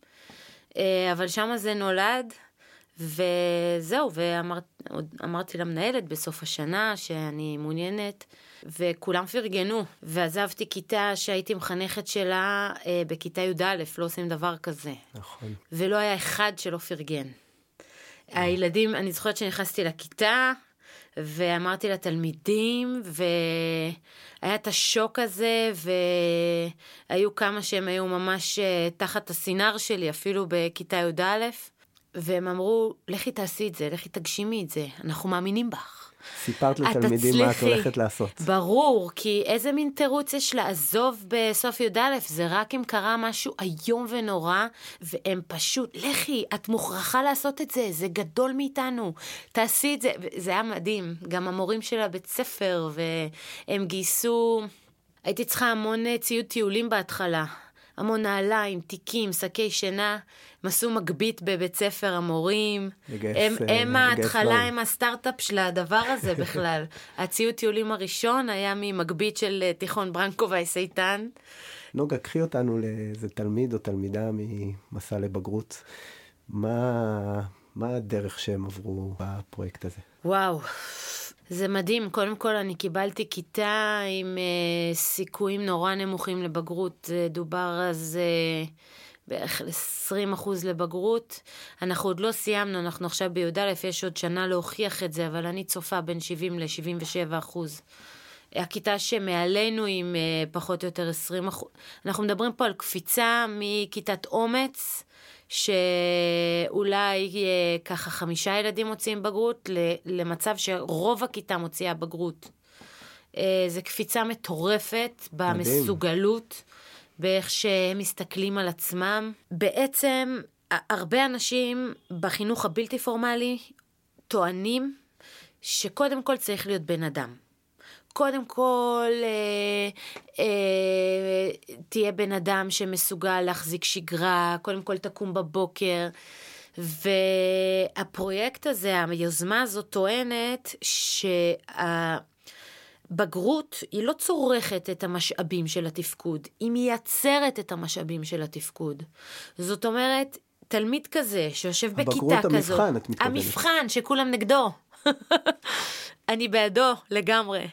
[SPEAKER 1] אה, אבל שמה זה נולד, וזהו, ואמרתי למנהלת בסוף השנה שאני מעוניינת, וכולם פרגנו, ועזבתי כיתה שהייתי מחנכת שלה אה, בכיתה י"א, לא עושים דבר כזה.
[SPEAKER 3] נכון.
[SPEAKER 1] ולא היה אחד שלא פרגן. הילדים, אני זוכרת שנכנסתי לכיתה, ואמרתי לתלמידים, והיה את השוק הזה, והיו כמה שהם היו ממש אה, תחת הסינר שלי, אפילו בכיתה י"א, והם אמרו, לכי תעשי את זה, לכי תגשימי את זה, אנחנו מאמינים בך.
[SPEAKER 3] סיפרת
[SPEAKER 1] את
[SPEAKER 3] לתלמידים מה את. הולכת לעשות.
[SPEAKER 1] ברור, כי איזה מין תירוץ יש לעזוב בסוף י"א? זה רק אם קרה משהו איום ונורא, והם פשוט, לכי, את מוכרחה לעשות את זה, זה גדול מאיתנו, תעשי את זה. זה היה מדהים, גם המורים של הבית ספר, והם גייסו, הייתי צריכה המון אה, ציוד טיולים בהתחלה. המון נעליים, תיקים, שקי שינה, הם עשו מגבית בבית ספר המורים.
[SPEAKER 3] לגייס,
[SPEAKER 1] הם,
[SPEAKER 3] אה,
[SPEAKER 1] הם ההתחלה. הם הסטארט-אפ של הדבר הזה בכלל. הציוד טיולים הראשון היה ממגבית של אה, תיכון ברנקו איתן.
[SPEAKER 3] נוגה, קחי אותנו לאיזה תלמיד או תלמידה ממסע לבגרות. מה, מה הדרך שהם עברו בפרויקט הזה?
[SPEAKER 1] וואו, זה מדהים. קודם כל, אני קיבלתי כיתה עם אה, סיכויים נורא נמוכים לבגרות. דובר אז אה, בערך על 20% לבגרות. אנחנו עוד לא סיימנו, אנחנו עכשיו בי"א, יש עוד שנה להוכיח את זה, אבל אני צופה בין 70 ל-77 אחוז. הכיתה שמעלינו עם אה, פחות או יותר 20 אחוז. אנחנו מדברים פה על קפיצה מכיתת אומץ, שאולי אה, ככה חמישה ילדים מוציאים בגרות, למצב שרוב הכיתה מוציאה בגרות. אה, זה קפיצה מטורפת במסוגלות, באיך שהם מסתכלים על עצמם. בעצם, הרבה אנשים בחינוך הבלתי פורמלי טוענים שקודם כל צריך להיות בן אדם. קודם כל, אה, אה, תהיה בן אדם שמסוגל להחזיק שגרה, קודם כל תקום בבוקר. והפרויקט הזה, היוזמה הזאת טוענת שהבגרות היא לא צורכת את המשאבים של התפקוד, היא מייצרת את המשאבים של התפקוד. זאת אומרת, תלמיד כזה שיושב בכיתה כזאת,
[SPEAKER 3] הבגרות המבחן, את מתכוונת.
[SPEAKER 1] המבחן שכולם נגדו, אני בעדו לגמרי.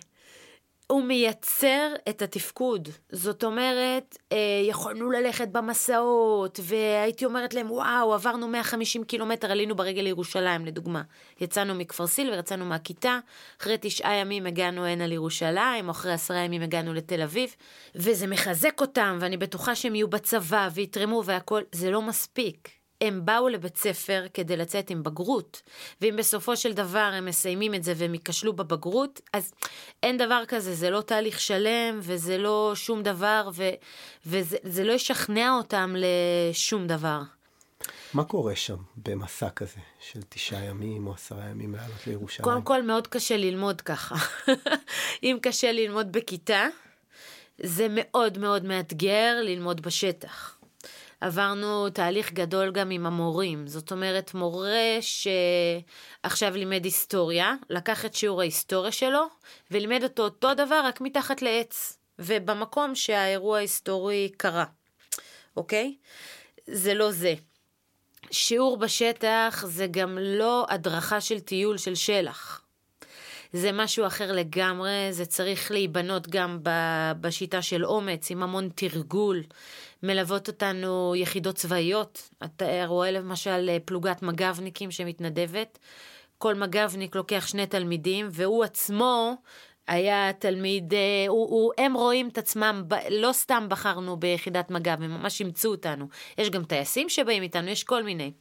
[SPEAKER 1] הוא מייצר את התפקוד. זאת אומרת, אה, יכולנו ללכת במסעות, והייתי אומרת להם, וואו, עברנו 150 קילומטר, עלינו ברגל לירושלים, לדוגמה. יצאנו מכפר סילבר, יצאנו מהכיתה, אחרי תשעה ימים הגענו הנה לירושלים, או אחרי עשרה ימים הגענו לתל אביב, וזה מחזק אותם, ואני בטוחה שהם יהיו בצבא ויתרמו והכול, זה לא מספיק. הם באו לבית ספר כדי לצאת עם בגרות, ואם בסופו של דבר הם מסיימים את זה והם ייכשלו בבגרות, אז אין דבר כזה, זה לא תהליך שלם וזה לא שום דבר, ו, וזה לא ישכנע אותם לשום דבר.
[SPEAKER 3] מה קורה שם במסע כזה של תשעה ימים או עשרה ימים לעלות לירושלים?
[SPEAKER 1] קודם כל מאוד קשה ללמוד ככה. אם קשה ללמוד בכיתה, זה מאוד מאוד מאתגר ללמוד בשטח. עברנו תהליך גדול גם עם המורים. זאת אומרת, מורה שעכשיו לימד היסטוריה, לקח את שיעור ההיסטוריה שלו ולימד אותו אותו דבר רק מתחת לעץ, ובמקום שהאירוע ההיסטורי קרה, אוקיי? זה לא זה. שיעור בשטח זה גם לא הדרכה של טיול של שלח. זה משהו אחר לגמרי, זה צריך להיבנות גם בשיטה של אומץ, עם המון תרגול. מלוות אותנו יחידות צבאיות. אתה רואה למשל פלוגת מג"בניקים שמתנדבת. כל מג"בניק לוקח שני תלמידים, והוא עצמו היה תלמיד, אה, הוא, הוא, הם רואים את עצמם, לא סתם בחרנו ביחידת מג"ב, הם ממש אימצו אותנו. יש גם טייסים שבאים איתנו, יש כל מיני.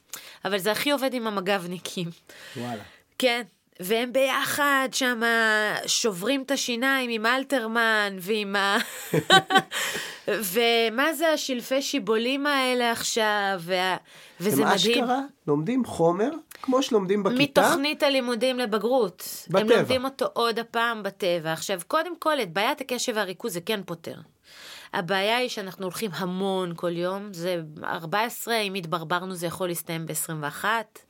[SPEAKER 1] אבל זה הכי עובד עם המג"בניקים.
[SPEAKER 3] וואלה.
[SPEAKER 1] כן, והם ביחד שם שוברים את השיניים עם אלתרמן ועם ה... ומה זה השלפי שיבולים האלה עכשיו, וה... וזה מדהים.
[SPEAKER 3] הם אשכרה לומדים חומר כמו שלומדים בכיתה.
[SPEAKER 1] מתוכנית הלימודים לבגרות.
[SPEAKER 3] בטבע.
[SPEAKER 1] הם לומדים אותו עוד הפעם בטבע. עכשיו, קודם כל, את בעיית הקשב והריכוז זה כן פותר. הבעיה היא שאנחנו הולכים המון כל יום, זה 14, אם התברברנו זה יכול להסתיים ב-21.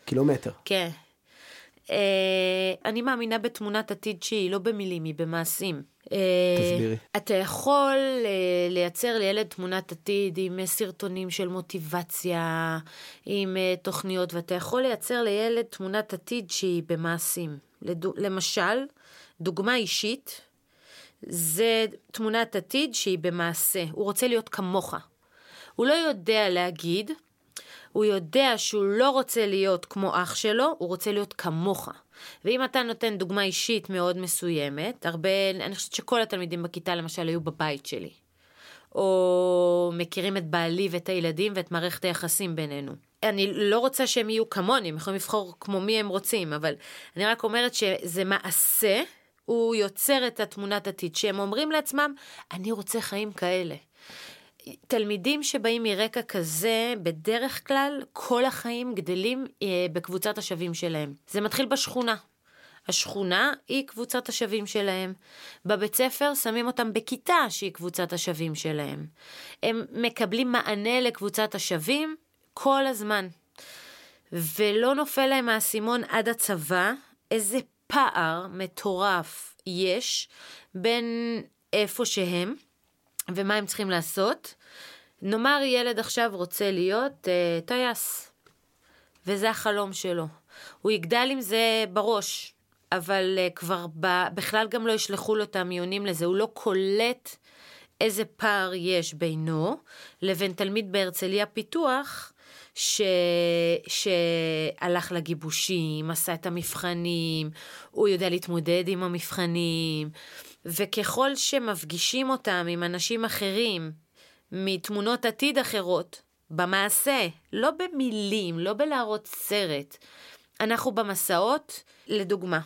[SPEAKER 3] קילומטר.
[SPEAKER 1] כן. אה, אני מאמינה בתמונת עתיד שהיא לא במילים, היא במעשים.
[SPEAKER 3] אה, תסבירי.
[SPEAKER 1] אתה יכול אה, לייצר לילד תמונת עתיד עם סרטונים של מוטיבציה, עם תוכניות, ואתה יכול לייצר לילד תמונת עתיד שהיא במעשים. למשל, דוגמה אישית, זה תמונת עתיד שהיא במעשה. הוא רוצה להיות כמוך. הוא לא יודע להגיד, הוא יודע שהוא לא רוצה להיות כמו אח שלו, הוא רוצה להיות כמוך. ואם אתה נותן דוגמה אישית מאוד מסוימת, הרבה, אני חושבת שכל התלמידים בכיתה למשל היו בבית שלי. או מכירים את בעלי ואת הילדים ואת מערכת היחסים בינינו. אני לא רוצה שהם יהיו כמוני, הם יכולים לבחור כמו מי הם רוצים, אבל אני רק אומרת שזה מעשה, הוא יוצר את התמונת עתיד, שהם אומרים לעצמם, אני רוצה חיים כאלה. תלמידים שבאים מרקע כזה, בדרך כלל כל החיים גדלים אה, בקבוצת השווים שלהם. זה מתחיל בשכונה. השכונה היא קבוצת השווים שלהם. בבית ספר שמים אותם בכיתה שהיא קבוצת השווים שלהם. הם מקבלים מענה לקבוצת השווים כל הזמן. ולא נופל להם האסימון עד הצבא, איזה פער מטורף יש בין איפה שהם ומה הם צריכים לעשות. נאמר ילד עכשיו רוצה להיות אה, טייס, וזה החלום שלו. הוא יגדל עם זה בראש, אבל אה, כבר ב, בכלל גם לא ישלחו לו את המיונים לזה, הוא לא קולט איזה פער יש בינו לבין תלמיד בהרצליה פיתוח, ש... שהלך לגיבושים, עשה את המבחנים, הוא יודע להתמודד עם המבחנים, וככל שמפגישים אותם עם אנשים אחרים, מתמונות עתיד אחרות, במעשה, לא במילים, לא בלהראות סרט. אנחנו במסעות, לדוגמה,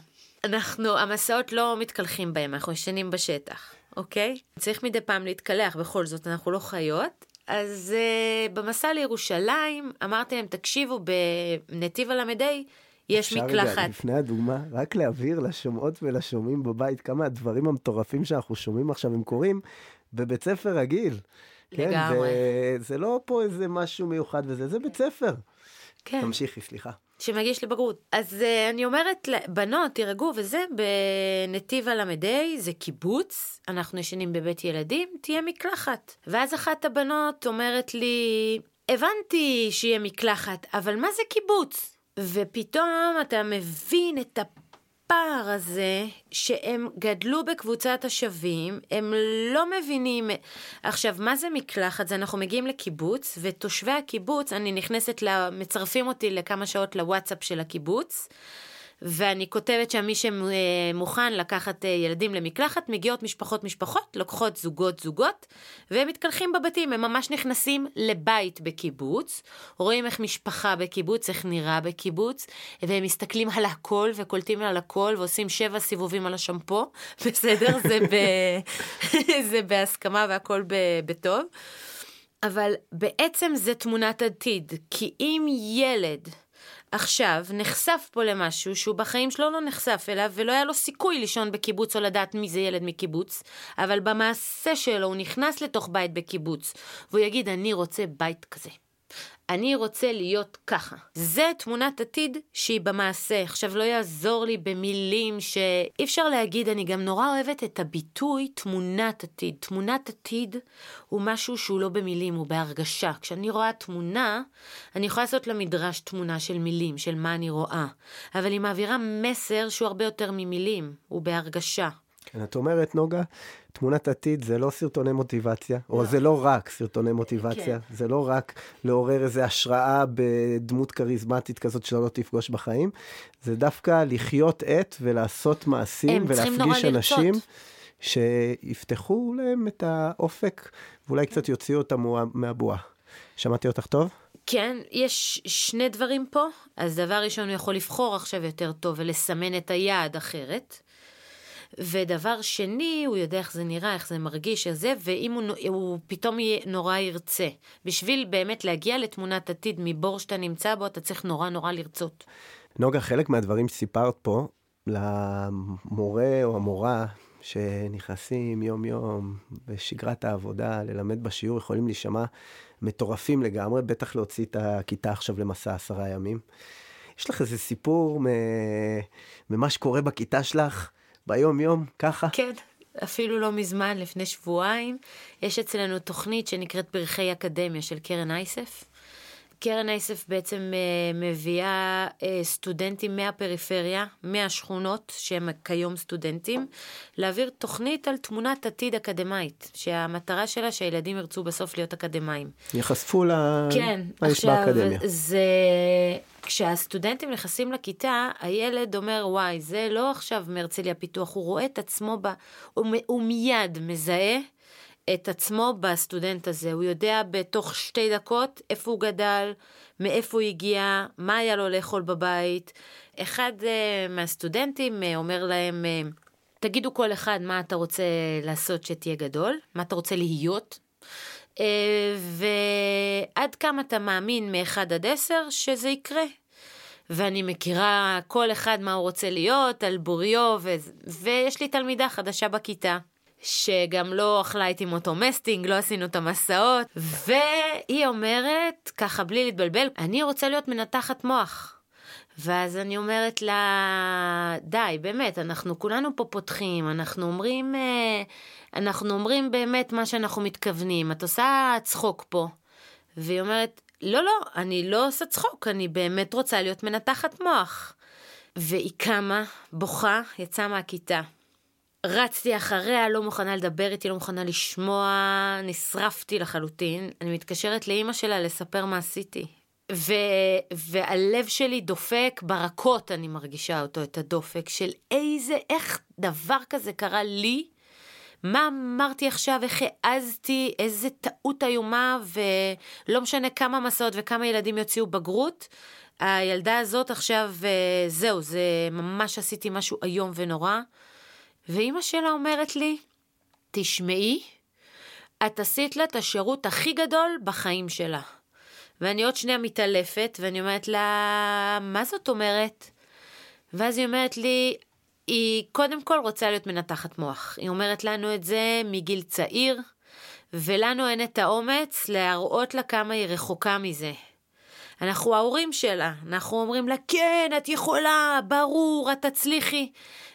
[SPEAKER 1] אנחנו, המסעות לא מתקלחים בהם, אנחנו ישנים בשטח, אוקיי? צריך מדי פעם להתקלח, בכל זאת, אנחנו לא חיות. אז uh, במסע לירושלים, אמרתי להם, תקשיבו, בנתיב הל"ה יש מקלחת. אפשר רגע,
[SPEAKER 3] לפני הדוגמה, רק להבהיר לשומעות ולשומעים בבית כמה הדברים המטורפים שאנחנו שומעים עכשיו הם קורים בבית ספר רגיל.
[SPEAKER 1] לגמרי.
[SPEAKER 3] כן, זה לא פה איזה משהו מיוחד וזה, זה בית ספר.
[SPEAKER 1] כן.
[SPEAKER 3] תמשיכי, סליחה.
[SPEAKER 1] שמגיש לבגרות. אז uh, אני אומרת, בנות, תירגעו וזה, בנתיב הל"ה זה קיבוץ, אנחנו ישנים בבית ילדים, תהיה מקלחת. ואז אחת הבנות אומרת לי, הבנתי שיהיה מקלחת, אבל מה זה קיבוץ? ופתאום אתה מבין את הפער הזה שהם גדלו בקבוצת השווים, הם לא מבינים. עכשיו, מה זה מקלחת? זה אנחנו מגיעים לקיבוץ, ותושבי הקיבוץ, אני נכנסת, מצרפים אותי לכמה שעות לוואטסאפ של הקיבוץ. ואני כותבת שם מי שמוכן לקחת אה, ילדים למקלחת, מגיעות משפחות משפחות, לוקחות זוגות זוגות, והם מתקלחים בבתים, הם ממש נכנסים לבית בקיבוץ, רואים איך משפחה בקיבוץ, איך נראה בקיבוץ, והם מסתכלים על הכל וקולטים על הכל ועושים שבע סיבובים על השמפו, בסדר? זה, ב... זה בהסכמה והכל ב... בטוב. אבל בעצם זה תמונת עתיד, כי אם ילד עכשיו נחשף פה למשהו שהוא בחיים שלו לא נחשף אליו ולא היה לו סיכוי לישון בקיבוץ או לדעת מי זה ילד מקיבוץ, אבל במעשה שלו הוא נכנס לתוך בית בקיבוץ והוא יגיד אני רוצה בית כזה. אני רוצה להיות ככה. זה תמונת עתיד שהיא במעשה. עכשיו, לא יעזור לי במילים שאי אפשר להגיד, אני גם נורא אוהבת את הביטוי תמונת עתיד. תמונת עתיד הוא משהו שהוא לא במילים, הוא בהרגשה. כשאני רואה תמונה, אני יכולה לעשות למדרש תמונה של מילים, של מה אני רואה. אבל היא מעבירה מסר שהוא הרבה יותר ממילים, הוא בהרגשה.
[SPEAKER 3] כן, את אומרת, נוגה, תמונת עתיד זה לא סרטוני מוטיבציה, לא. או זה לא רק סרטוני מוטיבציה, כן. זה לא רק לעורר איזו השראה בדמות כריזמטית כזאת שלא תפגוש בחיים, זה דווקא לחיות את ולעשות מעשים ולהפגיש אנשים שיפתחו להם את האופק ואולי קצת יוציאו אותם מהבועה. שמעתי אותך טוב?
[SPEAKER 1] כן, יש שני דברים פה. אז דבר ראשון, הוא יכול לבחור עכשיו יותר טוב ולסמן את היעד אחרת. ודבר שני, הוא יודע איך זה נראה, איך זה מרגיש, איך זה, ואם הוא, הוא פתאום נורא ירצה. בשביל באמת להגיע לתמונת עתיד מבור שאתה נמצא בו, אתה צריך נורא נורא לרצות.
[SPEAKER 3] נוגה, חלק מהדברים שסיפרת פה, למורה או המורה שנכנסים יום-יום בשגרת העבודה ללמד בשיעור, יכולים להישמע מטורפים לגמרי, בטח להוציא את הכיתה עכשיו למסע עשרה ימים. יש לך איזה סיפור ממה שקורה בכיתה שלך? ביום-יום, ככה?
[SPEAKER 1] כן, אפילו לא מזמן, לפני שבועיים, יש אצלנו תוכנית שנקראת פרחי אקדמיה של קרן אייסף. קרן אייסף בעצם uh, מביאה uh, סטודנטים מהפריפריה, מהשכונות, שהם כיום סטודנטים, להעביר תוכנית על תמונת עתיד אקדמאית, שהמטרה שלה שהילדים ירצו בסוף להיות אקדמאים.
[SPEAKER 3] ייחשפו ל...
[SPEAKER 1] כן, עכשיו, זה... כשהסטודנטים נכנסים לכיתה, הילד אומר, וואי, זה לא עכשיו מהרצליה פיתוח, הוא רואה את עצמו, ב... הוא, הוא מיד מזהה את עצמו בסטודנט הזה. הוא יודע בתוך שתי דקות איפה הוא גדל, מאיפה הוא הגיע, מה היה לו לאכול בבית. אחד uh, מהסטודנטים uh, אומר להם, uh, תגידו כל אחד מה אתה רוצה לעשות שתהיה גדול, מה אתה רוצה להיות. Uh, ועד כמה אתה מאמין מ-1 עד 10 שזה יקרה. ואני מכירה כל אחד מה הוא רוצה להיות, על בוריו, ו... ויש לי תלמידה חדשה בכיתה. שגם לא אכלה איתי מוטומסטינג, לא עשינו את המסעות, והיא אומרת, ככה בלי להתבלבל, אני רוצה להיות מנתחת מוח. ואז אני אומרת לה, די, באמת, אנחנו כולנו פה פותחים, אנחנו אומרים, אה, אנחנו אומרים באמת מה שאנחנו מתכוונים, את עושה צחוק פה. והיא אומרת, לא, לא, אני לא עושה צחוק, אני באמת רוצה להיות מנתחת מוח. והיא קמה, בוכה, יצאה מהכיתה. רצתי אחריה, לא מוכנה לדבר איתי, לא מוכנה לשמוע, נשרפתי לחלוטין. אני מתקשרת לאימא שלה לספר מה עשיתי. ו... והלב שלי דופק, ברכות אני מרגישה אותו, את הדופק של איזה, איך דבר כזה קרה לי, מה אמרתי עכשיו, איך העזתי, איזה טעות איומה, ולא משנה כמה מסעות וכמה ילדים יוציאו בגרות. הילדה הזאת עכשיו, אה, זהו, זה ממש עשיתי משהו איום ונורא. ואימא שלה אומרת לי, תשמעי, את עשית לה את השירות הכי גדול בחיים שלה. ואני עוד שנייה מתעלפת, ואני אומרת לה, מה זאת אומרת? ואז היא אומרת לי, היא קודם כל רוצה להיות מנתחת מוח. היא אומרת לנו את זה מגיל צעיר, ולנו אין את האומץ להראות לה כמה היא רחוקה מזה. אנחנו ההורים שלה, אנחנו אומרים לה, כן, את יכולה, ברור, את תצליחי.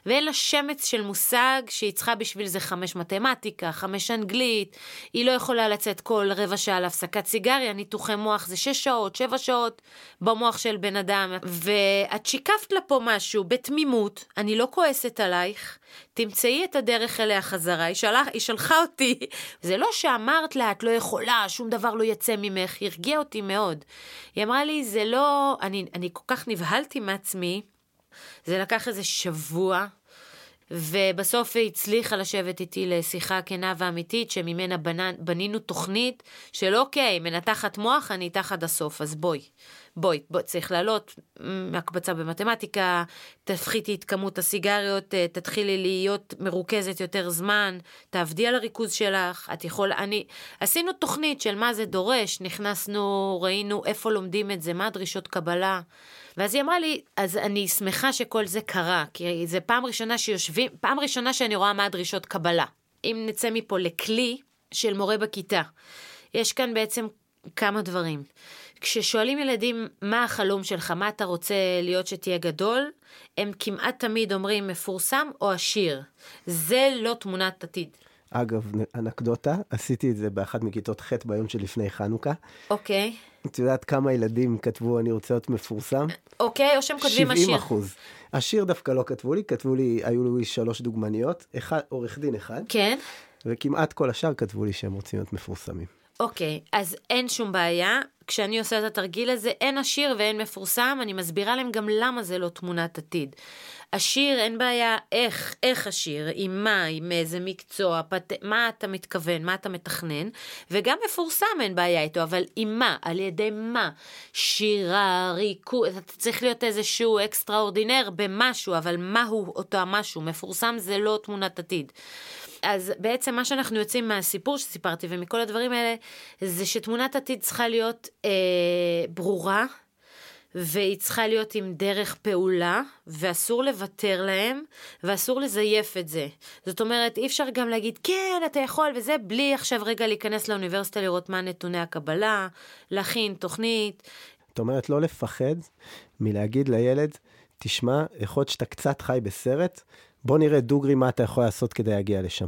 [SPEAKER 1] ואין לה שמץ של מושג שהיא צריכה בשביל זה חמש מתמטיקה, חמש אנגלית, היא לא יכולה לצאת כל רבע שעה להפסקת סיגריה, ניתוחי מוח זה שש שעות, שבע שעות במוח של בן אדם. ואת שיקפת לה פה משהו בתמימות, אני לא כועסת עלייך, תמצאי את הדרך אליה חזרה, היא, שלח, היא שלחה אותי. זה לא שאמרת לה, את לא יכולה, שום דבר לא יצא ממך, היא הרגיעה אותי מאוד. היא אמרה לי, זה לא, אני, אני כל כך נבהלתי מעצמי, זה לקח איזה שבוע, ובסוף היא הצליחה לשבת איתי לשיחה כנה ואמיתית, שממנה בנ... בנינו תוכנית של אוקיי, מנתחת מוח, אני איתך עד הסוף, אז בואי. בואי, בואי, צריך לעלות הקבצה במתמטיקה, תפחיתי את כמות הסיגריות, אה, תתחילי להיות מרוכזת יותר זמן, תעבדי על הריכוז שלך, את יכולה, אני, עשינו תוכנית של מה זה דורש, נכנסנו, ראינו איפה לומדים את זה, מה הדרישות קבלה. ואז היא אמרה לי, אז אני שמחה שכל זה קרה, כי זה פעם ראשונה שיושבים, פעם ראשונה שאני רואה מה הדרישות קבלה. אם נצא מפה לכלי של מורה בכיתה, יש כאן בעצם כמה דברים. כששואלים ילדים מה החלום שלך, מה אתה רוצה להיות שתהיה גדול, הם כמעט תמיד אומרים מפורסם או עשיר. זה לא תמונת עתיד.
[SPEAKER 3] אגב, אנקדוטה, עשיתי את זה באחת מכיתות ח' ביום שלפני חנוכה.
[SPEAKER 1] אוקיי.
[SPEAKER 3] את יודעת כמה ילדים כתבו אני רוצה להיות מפורסם?
[SPEAKER 1] אוקיי, או שהם כותבים עשיר.
[SPEAKER 3] 70 אחוז. עשיר דווקא לא כתבו לי, כתבו לי, היו לי שלוש דוגמניות, אחד, עורך דין אחד.
[SPEAKER 1] כן.
[SPEAKER 3] וכמעט כל השאר כתבו לי שהם רוצים להיות מפורסמים.
[SPEAKER 1] אוקיי, אז אין שום בעיה. כשאני עושה את התרגיל הזה, אין עשיר ואין מפורסם, אני מסבירה להם גם למה זה לא תמונת עתיד. עשיר, אין בעיה איך, איך עשיר, עם מה, עם איזה מקצוע, פת... מה אתה מתכוון, מה אתה מתכנן, וגם מפורסם אין בעיה איתו, אבל עם מה, על ידי מה, שירה, ריקוד, אתה צריך להיות איזשהו extraordinaire במשהו, אבל מהו אותו המשהו, מפורסם זה לא תמונת עתיד. אז בעצם מה שאנחנו יוצאים מהסיפור שסיפרתי ומכל הדברים האלה, זה שתמונת עתיד צריכה להיות אה, ברורה, והיא צריכה להיות עם דרך פעולה, ואסור לוותר להם, ואסור לזייף את זה. זאת אומרת, אי אפשר גם להגיד, כן, אתה יכול, וזה, בלי עכשיו רגע להיכנס לאוניברסיטה לראות מה נתוני הקבלה, להכין תוכנית.
[SPEAKER 3] זאת אומרת, לא לפחד מלהגיד לילד, תשמע, יכול להיות שאתה קצת חי בסרט, בוא נראה דוגרי מה אתה יכול לעשות כדי להגיע לשם.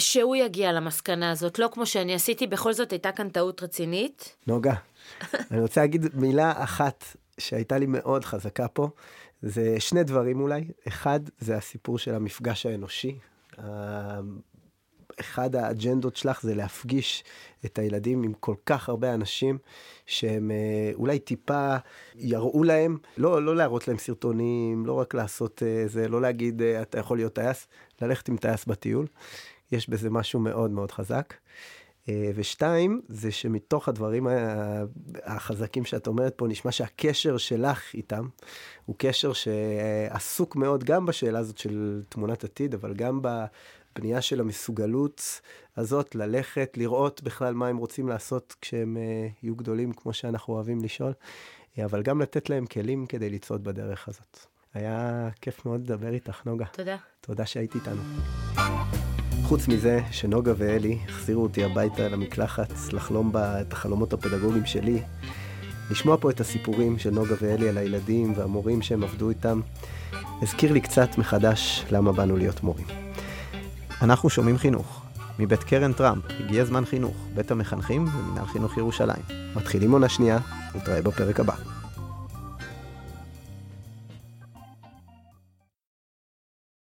[SPEAKER 1] שהוא יגיע למסקנה הזאת, לא כמו שאני עשיתי, בכל זאת הייתה כאן טעות רצינית.
[SPEAKER 3] נוגה, אני רוצה להגיד מילה אחת שהייתה לי מאוד חזקה פה, זה שני דברים אולי. אחד, זה הסיפור של המפגש האנושי. אחד האג'נדות שלך זה להפגיש את הילדים עם כל כך הרבה אנשים שהם אה, אולי טיפה יראו להם, לא, לא להראות להם סרטונים, לא רק לעשות אה, זה, לא להגיד אה, אתה יכול להיות טייס, ללכת עם טייס בטיול. יש בזה משהו מאוד מאוד חזק. ושתיים, זה שמתוך הדברים החזקים שאת אומרת פה, נשמע שהקשר שלך איתם הוא קשר שעסוק מאוד גם בשאלה הזאת של תמונת עתיד, אבל גם בנייה של המסוגלות הזאת ללכת, לראות בכלל מה הם רוצים לעשות כשהם uh, יהיו גדולים, כמו שאנחנו אוהבים לשאול, אבל גם לתת להם כלים כדי לצעוד בדרך הזאת. היה כיף מאוד לדבר איתך, נוגה.
[SPEAKER 1] תודה.
[SPEAKER 3] תודה שהיית איתנו. חוץ מזה שנוגה ואלי החזירו אותי הביתה למקלחת, לחלום בה את החלומות הפדגוגיים שלי, לשמוע פה את הסיפורים של נוגה ואלי על הילדים והמורים שהם עבדו איתם, הזכיר לי קצת מחדש למה באנו להיות מורים. אנחנו שומעים חינוך. מבית קרן טראמפ, הגיע זמן חינוך, בית המחנכים ומנהל חינוך ירושלים. מתחילים עונה שנייה, נתראה בפרק הבא.